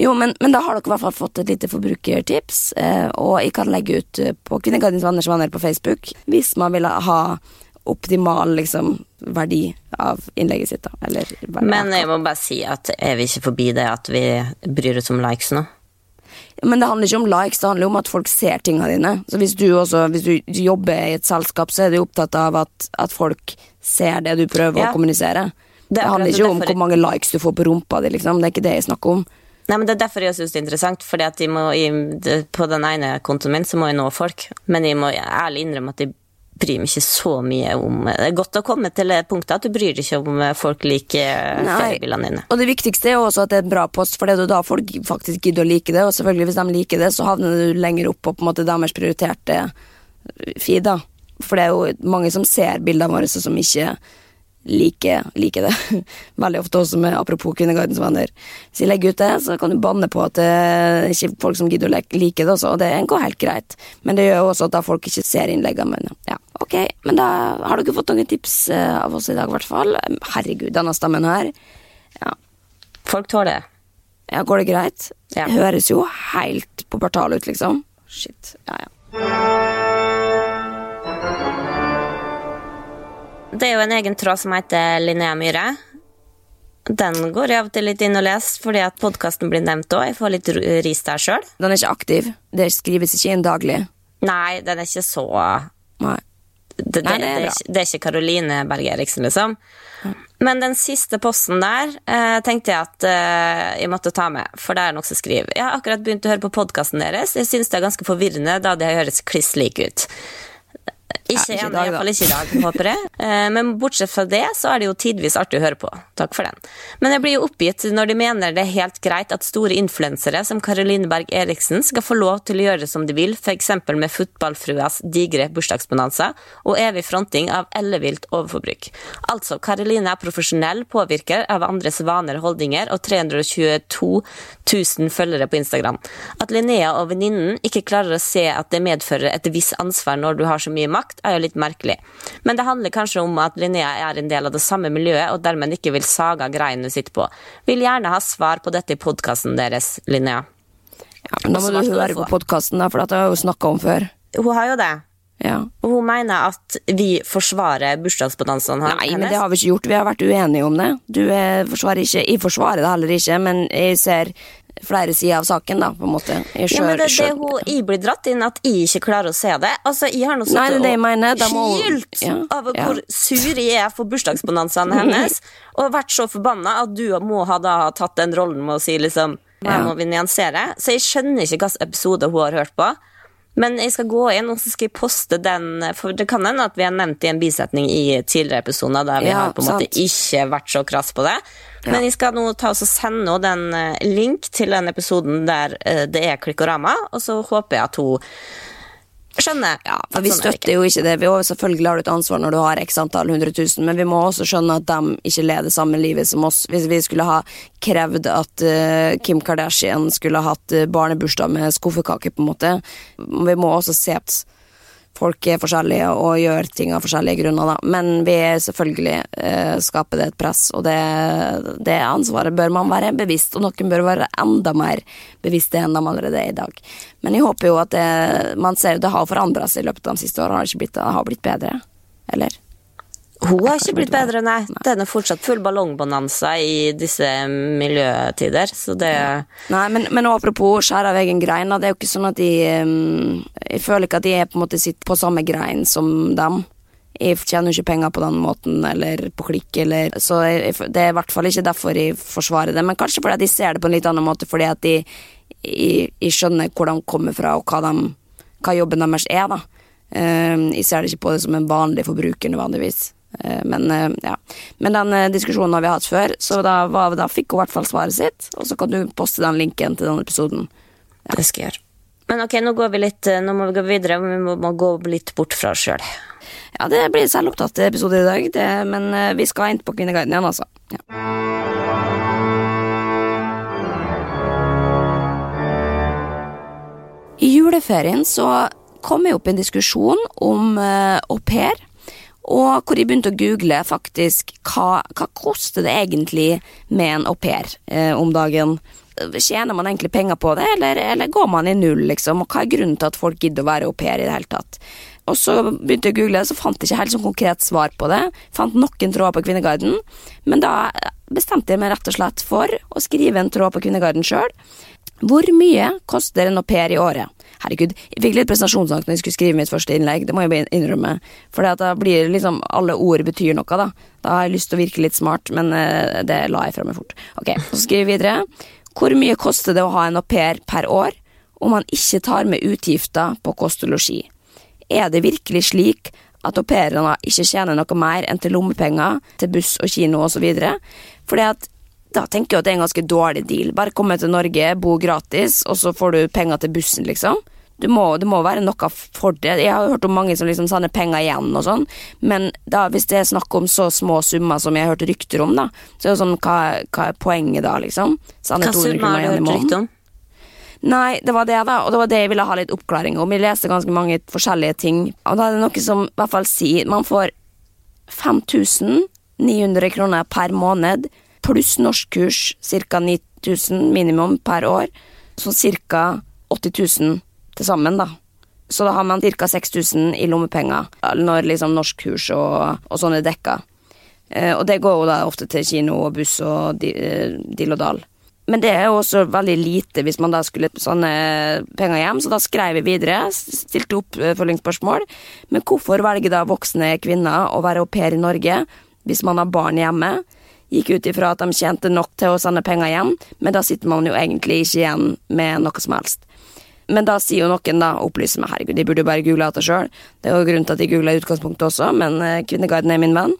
Jo, men, men da har dere i hvert fall fått et lite forbrukertips, eh, og jeg kan legge ut på Kvinnegardens venners venner på Facebook hvis man vil ha optimal liksom, verdi av innlegget sitt. Da. Eller, Men jeg må bare si at er vi ikke forbi det at vi bryr oss om likes nå? Men det handler ikke om likes, det handler om at folk ser tingene dine. Så hvis du, også, hvis du jobber i et selskap, så er du opptatt av at, at folk ser det du prøver Ja. å kommunisere. Det Det, er handler ikke om hvor mange likes du får på rumpa di, liksom. Det er ikke det jeg snakker om. Nei, men Det er derfor jeg syns det er interessant, fordi at må, jeg, på den ene kontoen min så må jeg nå folk. Men jeg må ærlig innrømme at jeg bryr meg ikke så mye om Det er godt å komme til det punktet at du bryr deg ikke om folk liker feriebilene dine. Og det viktigste er også at det er en bra post, for det er da folk faktisk gidder å like det. Og selvfølgelig, hvis de liker det, så havner du lenger opp på på en måte deres prioriterte feed, da. For det er jo mange som ser bildene våre, som ikke liker, liker det. [laughs] Veldig ofte også med apropos Kvinnegardens venner. Hvis jeg legger ut det, så kan du banne på at det er ikke folk som gidder å like det også, og det går helt greit. Men det gjør også at da folk ikke ser innleggene mine. Ja, ok, men da har dere fått noen tips eh, av oss i dag, i hvert fall. Herregud, denne stemmen her. Ja, Folk tåler det. ja, går det greit? Ja. Høres jo helt på portal ut, liksom. Shit. Ja, ja. Det er jo en egen tråd som heter Linnea Myhre. Den går jeg av og til litt inn og leser, fordi at podkasten blir nevnt òg. Jeg får litt ris der sjøl. Den er ikke aktiv. Det skrives ikke inn daglig. Nei, den er ikke så Nei. det, det, Nei, det er det, er ikke, det er ikke Caroline Berg Eriksen, liksom. Men den siste posten der eh, tenkte jeg at eh, jeg måtte ta med, for det er noen som skriver. Jeg har akkurat begynt å høre på podkasten deres. Jeg syns det er ganske forvirrende, da de høres kliss like ut. Ikke Ja, ikke da. iallfall ikke i dag, håper jeg. [laughs] Eh, Men bortsett fra det, så er det jo tidvis artig å høre på. Takk for den. Men jeg blir jo oppgitt når de mener det er helt greit at store influensere som Caroline Berg Eriksen skal få lov til å gjøre som de vil, f.eks. med fotballfruas digre bursdagsbonanza og evig fronting av ellevilt overforbruk. Altså, Caroline er profesjonell påvirker av andres vaner og holdninger og 322 000 følgere på Instagram. At Linnea og venninnen ikke klarer å se at det medfører et visst ansvar når du har så mye makt, er jo litt merkelig. Men det handler kanskje om at Linnea er en del av det samme miljøet, og dermed ikke vil saga greinen hun sitter på. Vil gjerne ha svar på dette i podkasten deres, Linnea. Ja, men da må du høre på podkasten, for dette har jeg jo snakka om før. Hun har jo det. Ja. Og hun mener at vi forsvarer bursdagsbonanzaen hennes. Nei, men det har vi ikke gjort. Vi har vært uenige om det. Du eh, forsvarer ikke Jeg forsvarer det heller ikke, men jeg ser flere sider av saken, da, på en måte. Jeg Ja, men det det hun jeg blir dratt inn, at jeg ikke klarer å se det. Altså, Jeg har nå sittet. Da hylt Ja, av ja. hvor sur jeg er for bursdagsbonanzaen hennes, [laughs] og vært så forbanna at du må ha da tatt den rollen med å si liksom Her Ja. må vi nyansere. Så jeg skjønner ikke hvilken episode hun har hørt på. Men jeg skal gå inn og så skal jeg poste den, for det kan hende at vi har nevnt det i en bisetning i tidligere episoder der vi Ja, har på en måte ikke vært så krass på det. Men jeg skal nå ta og sende henne den eh, link til den episoden der eh, det er klikkorama, og så håper jeg at hun skjønner. Ja, for Vi sånn er støtter jo ikke det. Vi også, selvfølgelig har du et ansvar når du har x antall 100 000, men vi må også skjønne at de ikke lever samme livet som oss. Hvis vi skulle ha krevd at uh, Kim Kardashian skulle ha hatt uh, barnebursdag med skuffekake, på en måte Vi må også se at folk er forskjellige og gjør ting av forskjellige grunner, da. Men vi er selvfølgelig eh, skaper det et press, og det, det ansvaret bør man være bevisst, og noen bør være enda mer bevisste enn de allerede er i dag. Men jeg håper jo at det, man ser det har forandra seg i løpet av de siste årene, det det har blitt bedre? Eller? Hun har ikke blitt bedre, nei. Den er fortsatt full ballongbonanza i disse miljøtider, så det Nei, men, men apropos skjære av egen grein, det er jo ikke sånn at de um, Jeg føler ikke at de er på en måte sitter på samme grein som dem. Jeg tjener jo ikke penger på den måten, eller på klikk, eller Så jeg, det er i hvert fall ikke derfor jeg forsvarer det, men kanskje fordi at de ser det på en litt annen måte, fordi at de jeg, jeg skjønner hvor de kommer fra, og hva, de, hva jobben deres er, da. Um, jeg ser det ikke på det som en vanlig forbruker nødvendigvis. Eh, Men eh, ja. Men den eh, diskusjonen har vi hatt før, så da, var, da fikk hun i hvert fall svaret sitt. Og så kan du poste den linken til den episoden. Det skal jeg gjøre. Men ok, nå går vi litt Nå må vi gå videre, vi må, må gå litt bort fra oss sjøl. Ja, det blir selvopptatt episode i dag, det, men vi skal inn på Kvinneguiden igjen, altså. Ja. I juleferien så kom jeg opp i en diskusjon om eh, au pair, og hvor jeg begynte å google faktisk hva, hva koster det egentlig med en au pair eh, om dagen. Tjener man egentlig penger på det, eller, eller går man i null, liksom? Og hva er grunnen til at folk gidder å være au pair i det hele tatt? Og så begynte jeg å google, så fant jeg ikke helt sånn konkret svar på det. Fant noen tråder på Kvinneguiden, men da bestemte jeg meg rett og slett for å skrive en tråd på Kvinneguiden sjøl. Hvor mye koster en au pair i året? Herregud, jeg fikk litt prestasjonsangst når jeg skulle skrive mitt første innlegg, det må jeg innrømme. For da blir liksom alle ord betyr noe, da. Da har jeg lyst til å virke litt smart, men eh, det la jeg fra meg fort. Ok, så skriver vi videre. Hvor mye koster det å ha en au pair per år om man ikke tar med utgifter på kost og losji? Er det virkelig slik at au pairene ikke tjener noe mer enn til lommepenger, til buss og kino osv.? Fordi at da tenker jeg at det er en ganske dårlig deal. Bare komme til Norge, bo gratis, og så får du penger til bussen, liksom. Det må, det må være noe for det. Jeg har hørt om mange som liksom sender penger igjen og sånn, men da, hvis det er snakk om så små summer som jeg har hørt rykter om, da, så er det sånn, hva, hva er poenget da, liksom? Sende Hva 200 kroner har du igjen i hørt måneden. om? Nei, det var det, da, og det var det jeg ville ha litt oppklaring om. Jeg leste ganske mange forskjellige ting, og da er det noe som i hvert fall sier man får 5900 kroner per måned, pluss norskkurs ca. 9000 minimum per år, så ca. 80 000 til sammen, da. Så da har man ca. 6000 i lommepenger når liksom norskkurs og, og sånn er dekka. Eh, og det går jo da ofte til kino og buss og eh, dill og dal. Men det er jo også veldig lite hvis man da skulle sånne penger hjem, så da skrev jeg videre, stilte opp eh, følgingsspørsmål. Men hvorfor velger da voksne kvinner å være au pair i Norge hvis man har barn hjemme? Gikk ut ifra at de tjente nok til å sende penger hjem, men da sitter man jo egentlig ikke igjen med noe som helst. Men da sier jo noen, da, opplyser meg, herregud, de burde jo bare google det sjøl. Det er jo grunnen til at de googla i utgangspunktet også, men eh, Kvinneguiden er min venn.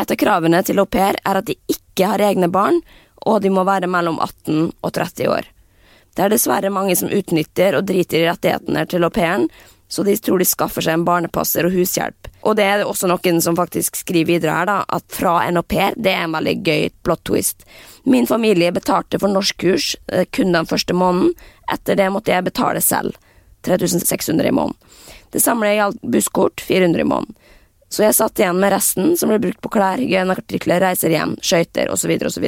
Et av kravene til au pair er at de ikke har egne barn, og de må være mellom 18 og 30 år. Det er dessverre mange som utnytter og driter i rettighetene til au pairen, så de tror de skaffer seg en barnepasser og hushjelp. Og det er også noen som faktisk skriver videre her, da, at fra en au pair, det er en veldig gøy plot twist. Min familie betalte for norskkurs eh, kun den første måneden, etter det måtte jeg betale selv. 3600 i måneden. Det samme gjaldt busskort, 400 i måneden. Så jeg satt igjen med resten, som ble brukt på klær, hygieneartikler, reiser hjem, skøyter osv. osv.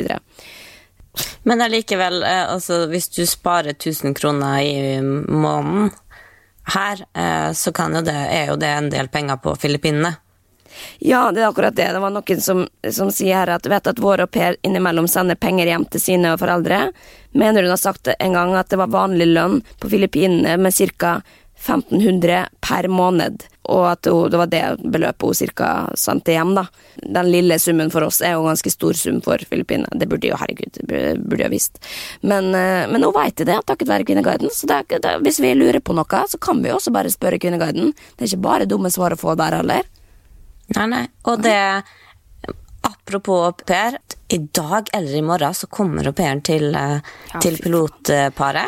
Men allikevel, eh, altså, hvis du sparer 1000 kroner i måneden her, eh, så jo det, er jo det en del penger på Filippinene. Ja, det er akkurat det. Det var noen som, som sier her at vet at vår au pair innimellom sender penger hjem til sine foreldre. Mener hun har sagt en gang at det var vanlig lønn på Filippinene med ca. 1500 per måned. Og at hun- det var det beløpet hun cirka sendte hjem, da. Den lille summen for oss er jo en ganske stor sum for Filippinene. Det burde jo, herregud, det burde jo visst. Men, eh, men hun veit det, takket være Kvinneguiden. Så det, det, hvis vi lurer på noe, så kan vi jo også bare spørre Kvinneguiden. Det er ikke bare dumme svar å få der heller. Nei, nei. Og det Apropos au pair. I dag eller i morgen så kommer au pairen til, eh, Ja, til pilotparet.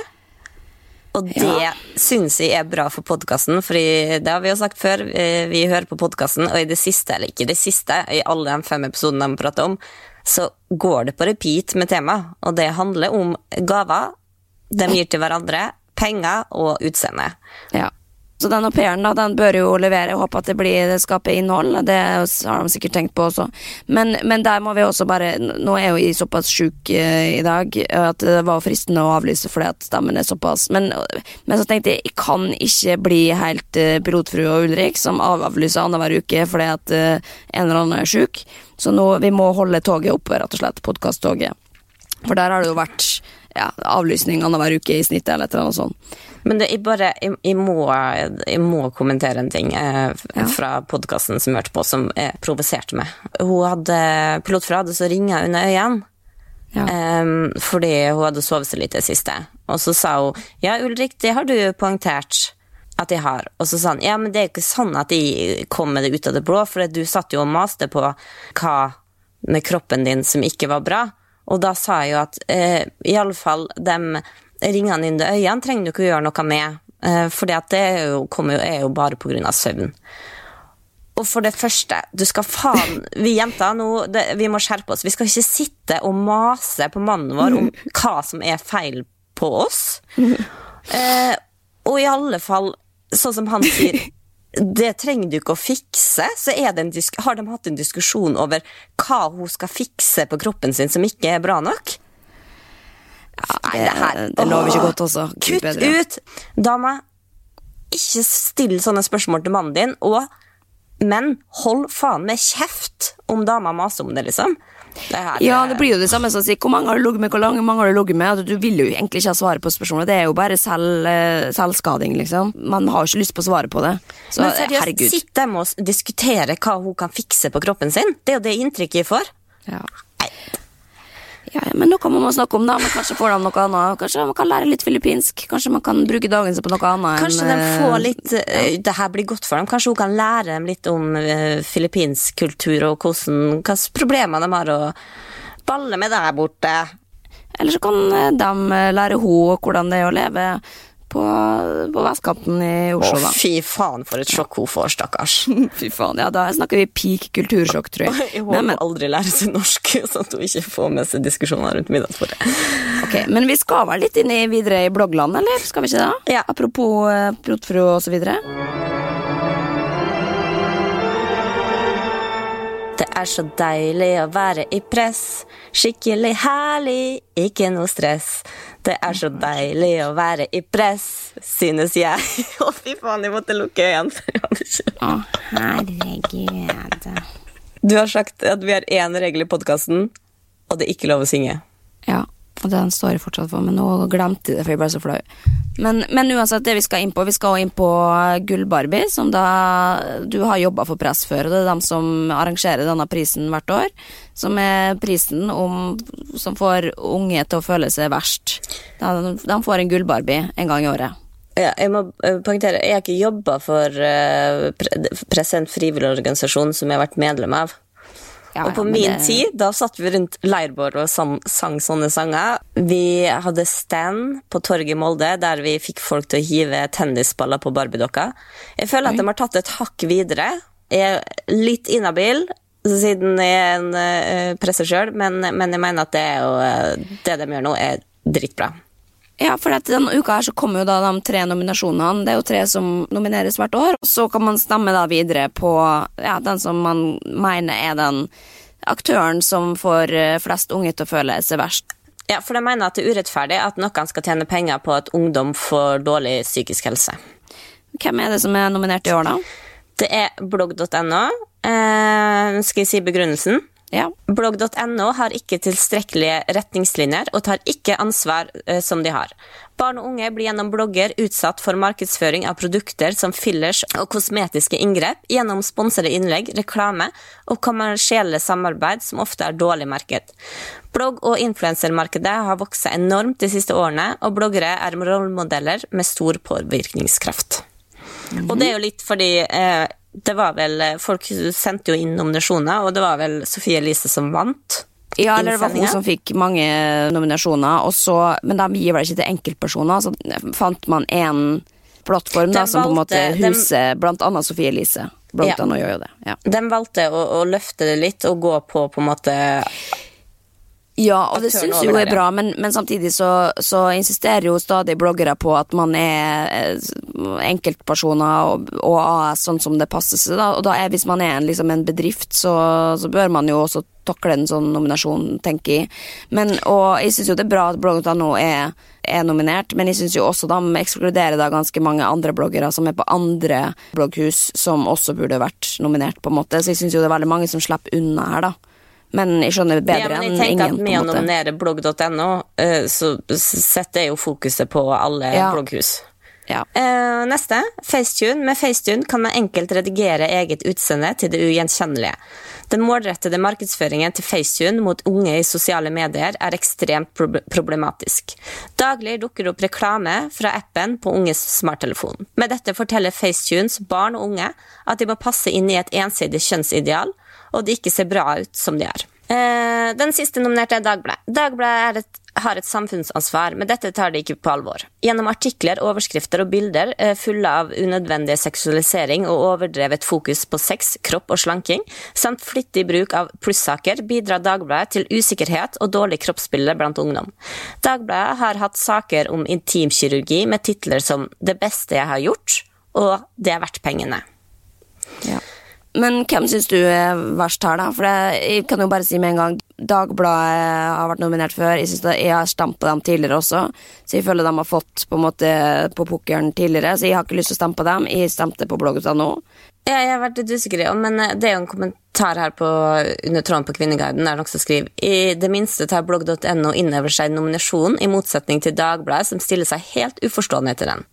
Og det Ja. syns jeg er bra for podkasten, for det har vi jo sagt før. eh, Vi hører på podkasten, og i det siste, eller ikke det siste, i alle de fem episodene de prater om, så går det på repeat med tema, og det handler om gaver de gir til hverandre, penger og utseende. Ja. Så den au pairen da, den bør jo levere. Jeg håper at det blir skaper innhold. Det har de sikkert tenkt på også. Men, men der må vi også bare Nå er jo jeg såpass sjuk eh, i dag at det var fristende å avlyse fordi at stemmen er såpass Men, men så tenkte jeg jeg kan ikke bli helt eh, pilotfrue og Ulrik som av- avlyser annenhver uke fordi at eh, en eller annen er sjuk. Så nå, vi må holde toget oppe, rett og slett. Podkasttoget. For der har det jo vært ja, avlysning annenhver uke i snitt, eller et eller annet sånt. Men det, jeg, bare, jeg, jeg, må, jeg må kommentere en ting eh, Ja. fra podkasten som jeg hørte på, som eh, provoserte meg. Hun hadde, Pilotfrue hadde så ringer under øynene. Ja. Um, fordi hun hadde sovet så lite i det siste. Og så sa hun ja, Ulrik, det har du poengtert at jeg har. Og så sa han ja, men det er ikke sånn at jeg kom med det ut av det blå, for du satt jo og maste på hva med kroppen din som ikke var bra. Og da sa jeg jo at eh, i alle fall de ringene inn i øynene trenger du ikke å gjøre noe med, for det er jo, jo, er jo bare av søvn. Og for det første, du skal faen Vi jenter, nå, det, vi må skjerpe oss. Vi skal ikke sitte og mase på mannen vår om hva som er feil på oss. Eh, og i alle fall, sånn som han sier det trenger du ikke å fikse. Så har de hatt en diskusjon over hva hun skal fikse på kroppen sin som ikke er bra nok? Nei, det her det lover ikke godt også. Kutt bedre. ut! Dama, ikke still sånne spørsmål til mannen din, og men hold faen med kjeft om dama maser om det, liksom. Det her, Ja, det blir jo det samme som å si hvor mange har du ligget med, hvor mange mange har du ligget med? Altså, Du vil jo egentlig ikke ha svaret på spørsmålet, det er jo bare selv, eh, selvskading, liksom. Man har jo ikke lyst på svaret på det. Så Men seriøst, herregud. sitt dem og diskutere hva hun kan fikse på kroppen sin. Det er jo det inntrykket jeg får. Ja. Ja, ja, men noe må man snakke om, da. Men kanskje får de noe annet. Kanskje man kan lære litt filippinsk. Kanskje man kan bruke dagen sin på noe annet. Kanskje enn, de eh, får litt ja. Det her blir godt for dem. Kanskje hun kan lære dem litt om eh, filippinsk kultur og hvordan, slags problemer de har å balle med der borte. Eller så kan eh, de eh, lære henne hvordan det er å leve på, på vestkanten i Å, Oslo, da. fy faen, for et sjokk hun får, stakkars. [laughs] Fy faen, ja, da snakker vi peak kultursjokk, tror jeg. [laughs] Jeg Men, håper hun aldri lærer seg norsk, [laughs] sånn at hun ikke får med seg diskusjoner rundt middagsbordet. ok, men vi skal vel litt inn i, videre i bloggland, eller? Skal vi ikke det? Ja. Apropos eh, Protfru og så videre. Det er så deilig å være i press. Skikkelig herlig, ikke noe stress. Det er så deilig å være i press, synes jeg. [laughs] Å, fy faen, jeg måtte lukke øynene. Å, ikke- herregud. Du har sagt at vi har én regel i podkasten, og det er ikke lov å synge. Ja, og den står jeg fortsatt for, men nå glemte jeg det, for jeg ble så flau. Men, men uansett, det vi skal inn på, vi skal inn på Gull-Barbie, som da du har jobba for press før, og det er dem som arrangerer denne prisen hvert år, som er prisen om, som får unge til å føle seg verst. De, de får en Gull-Barbie en gang i året. Ja, jeg må eh, poengtere, jeg har ikke jobba for uh, Press, en frivillig organisasjon som jeg har vært medlem av. Ja, og på min det- tid, da satt vi rundt leirbålet og sang, sang sånne sanger. Vi hadde stand på torget i Molde, der vi fikk folk til å hive tennisballer på Barbie-dokka. Jeg føler at de har tatt et hakk videre. Jeg er litt inhabil, siden jeg er en uh, presser sjøl, men, men jeg mener at det, er jo, eh, det de gjør nå, er dritbra. Ja, for denne uka her så kommer jo da de tre nominasjonene. Det er jo tre som nomineres hvert år. Så kan man stemme da videre på ja, den som man mener er den aktøren som får eh, flest unge til å føle seg verst. Ja, for de mener at det er urettferdig at noen skal tjene penger på at ungdom får dårlig psykisk helse. Hvem er det som er nominert i år, da? Det er blogg.no. Eh, skal jeg si begrunnelsen? Ja. Blogg.no har ikke tilstrekkelige retningslinjer og tar ikke ansvar eh, som de har. Barn og unge blir gjennom blogger utsatt for markedsføring av produkter som fillers og kosmetiske inngrep gjennom sponsede innlegg, reklame og kommersielle samarbeid som ofte er dårlig merket. Blogg- og influensermarkedet har vokst enormt de siste årene, og bloggere er rollemodeller med stor påvirkningskraft. Og det er jo litt fordi eh, det var vel Folk sendte jo inn nominasjoner, og det var vel Sofie Elise som vant. Ja, eller det var hun som fikk mange nominasjoner, og så, men de gir vel ikke til enkeltpersoner. Så fant man én plattform da, som som på en måte huser de- blant annet Sofie Elise. Blant Ja. annet gjør jo det. Ja. De valgte å, å løfte det litt og gå på på en måte Ja, og det syns jo er bra, men, men samtidig så, så insisterer jo stadig bloggere på at man er eh, enkeltpersoner og, og AS sånn som det passer seg, da. Og da er, hvis man er en, liksom en bedrift, så, så bør man jo også takle en sånn nominasjon, tenker jeg. Men, og jeg syns jo det er bra at blogg.no er, er nominert, men jeg syns jo også de ekskluderer da ganske mange andre bloggere som er på andre blogghus, som også burde vært nominert, på en måte. Så jeg syns jo det er veldig mange som slipper unna her, da. Men jeg skjønner bedre enn ingen. Ja, men jeg tenker ingen, at med å nominere blogg.no, eh, så setter jeg jo fokuset på alle Ja. blogghus. Ja. Uh, neste. Facetune. Med Facetune kan man enkelt redigere eget utseende til det ugjenkjennelige. Den målrettede markedsføringen til Facetune mot unge i sosiale medier er ekstremt problematisk. Daglig dukker opp reklame fra appen på unges smarttelefon. Med dette forteller Facetunes barn og unge at de må passe inn i et ensidig kjønnsideal, og de ikke ser bra ut som de er. Eh, den siste nominerte er Dagbladet. Dagbladet har et samfunnsansvar, men dette tar de ikke på alvor. Gjennom artikler, overskrifter og bilder eh, fulle av unødvendig seksualisering og overdrevet fokus på sex, kropp og slanking, samt flittig bruk av plussaker, bidrar Dagbladet til usikkerhet og dårlig kroppsbilde blant ungdom. Dagbladet har hatt saker om intimkirurgi med titler som 'Det beste jeg har gjort' og 'Det er verdt pengene'. Ja. Men hvem syns du er verst her, da? For det, jeg kan jo bare si med en gang Dagbladet har vært nominert før. Jeg, det, jeg har stampa dem tidligere også, så jeg føler de har fått på en måte på pukkelen tidligere. Så jeg har ikke lyst til å stampe dem. Jeg stemte på blogg.no. Ja, jeg har vært litt usikker, men eh, det er jo en kommentar her på, under tråden på Kvinneguiden der også skriver I det minste tar blogg.no inn over seg nominasjonen, i motsetning til Dagbladet, som stiller seg helt uforstående til den.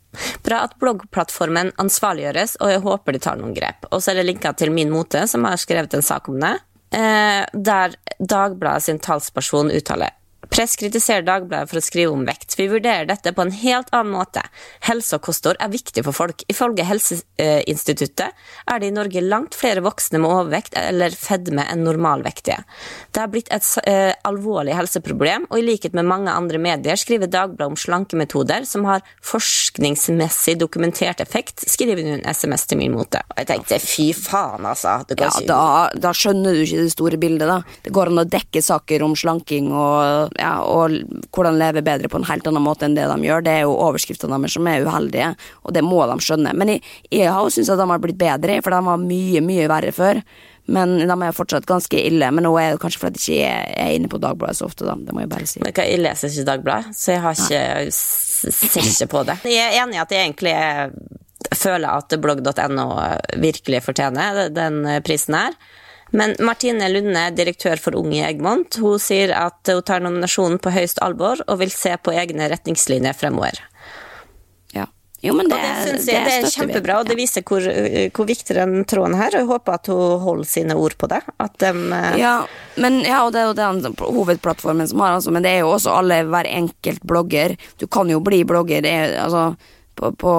Bra at bloggplattformen ansvarliggjøres, og jeg håper de tar noen grep. Og så er det linka til Min Mote, som har skrevet en sak om det, eh, der Dagbladet sin talsperson uttaler Press kritiserer Dagbladet for å skrive om vekt. Vi vurderer dette på en helt annen måte. Helse og kosthold er viktig for folk. Ifølge Helseinstituttet er det i Norge langt flere voksne med overvekt eller fedme enn normalvektige. Det har blitt et uh, alvorlig helseproblem, og i likhet med mange andre medier skriver Dagbladet om slankemetoder som har forskningsmessig dokumentert effekt, skriver hun en SMS til min mote. Og jeg tenkte fy faen, altså. Ja, da, da skjønner du ikke det store bildet, da. Det går an å dekke saker om slanking og, ja, og hvordan leve bedre på en helt annen måte enn det de gjør. Det er jo overskriftene deres som er uheldige, og det må de skjønne. Men jeg, jeg har jo syntes at de har blitt bedre, for de var mye, mye verre før. Men de er fortsatt ganske ille. Men nå er det kanskje fordi jeg ikke er, inne på Dagbladet så ofte, da. Det må jeg bare si. Men hva- Jeg leser ikke Dagbladet, så jeg har ikke, ser ikke på det. Jeg er enig i at jeg egentlig er- føler at blogg.no virkelig fortjener den prisen her. Men Martine Lunde, direktør for Unge i Egmont, hun sier at hun tar nominasjonen på høyst alvor og vil se på egne retningslinjer fremover. Ja. Jo, men det, Og det synes jeg det er kjempebra, og det viser hvor, hvor viktig den tråden her og Jeg håper at hun holder sine ord på det. De, eh, Ja, men, ja, og det er jo den hovedplattformen som har, altså, men det er jo også alle, hver enkelt blogger. Du kan jo bli blogger, det er, altså på, på,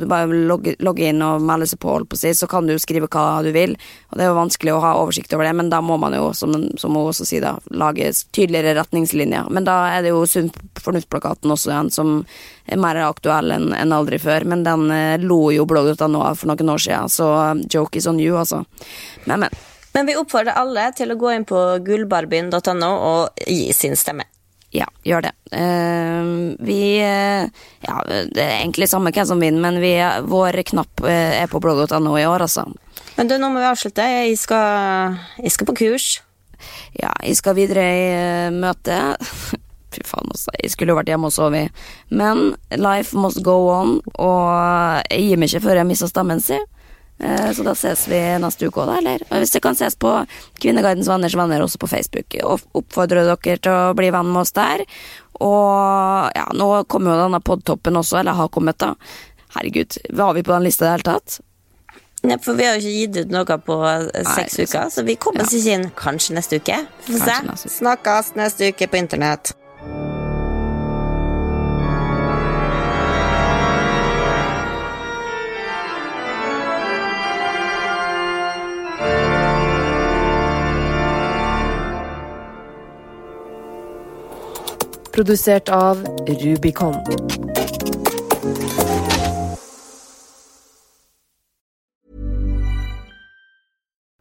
du bare logger logge inn og melde seg på, på si, så kan du skrive hva du vil. Og det er jo vanskelig å ha oversikt over det, men da må man jo, som, som hun også sier, da, lage tydeligere retningslinjer. Men da er det jo Sunn fornuft-plakaten også igjen, som er mer aktuell enn en aldri før. Men den eh, lo jo blogg.no av for noen år siden, så eh, joke is on you, altså. Men, men. Men vi oppfordrer alle til å gå inn på gullbarbien.no og gi sin stemme. Ja, gjør det. Uh, vi eh, Ja, det er egentlig samme hvem som vinner, men vi, vår knapp eh, er på blogg.no i år, altså. Men du, nå må vi avslutte. Jeg skal, jeg skal på kurs. Ja, jeg skal videre i møte. [laughs] Fy faen, altså. Jeg skulle jo vært hjemme og sovet. Men life must go on, og jeg gir meg ikke før jeg mister stemmen sin. Eh, så da ses vi neste uke òg, da, eller? Og hvis det kan ses på Kvinnegardens venners venner også på Facebook. Og oppfordrer dere til å bli venn med oss der. Og ja, nå kommer jo denne podtoppen også, eller har kommet, da. Herregud, var vi på den lista i det hele tatt? Nei, for vi har jo ikke gitt ut noe på eh, seks uker, så vi kommer oss Ja. ikke inn kanskje neste uke. Få se. uke. Snakkes neste uke på internett. Produsert av Rubicon.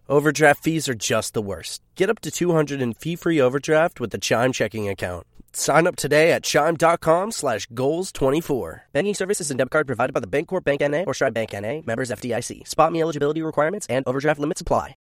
Overdraft fees are just the worst. Get up to 200 in fee-free overdraft with the Chime checking account. Sign up today at chime.com slash goals24. Banking services and debit card provided by the Bancorp Bank N.A. or Stride Bank N.A. Members FDIC. Spot me eligibility requirements and overdraft limits apply.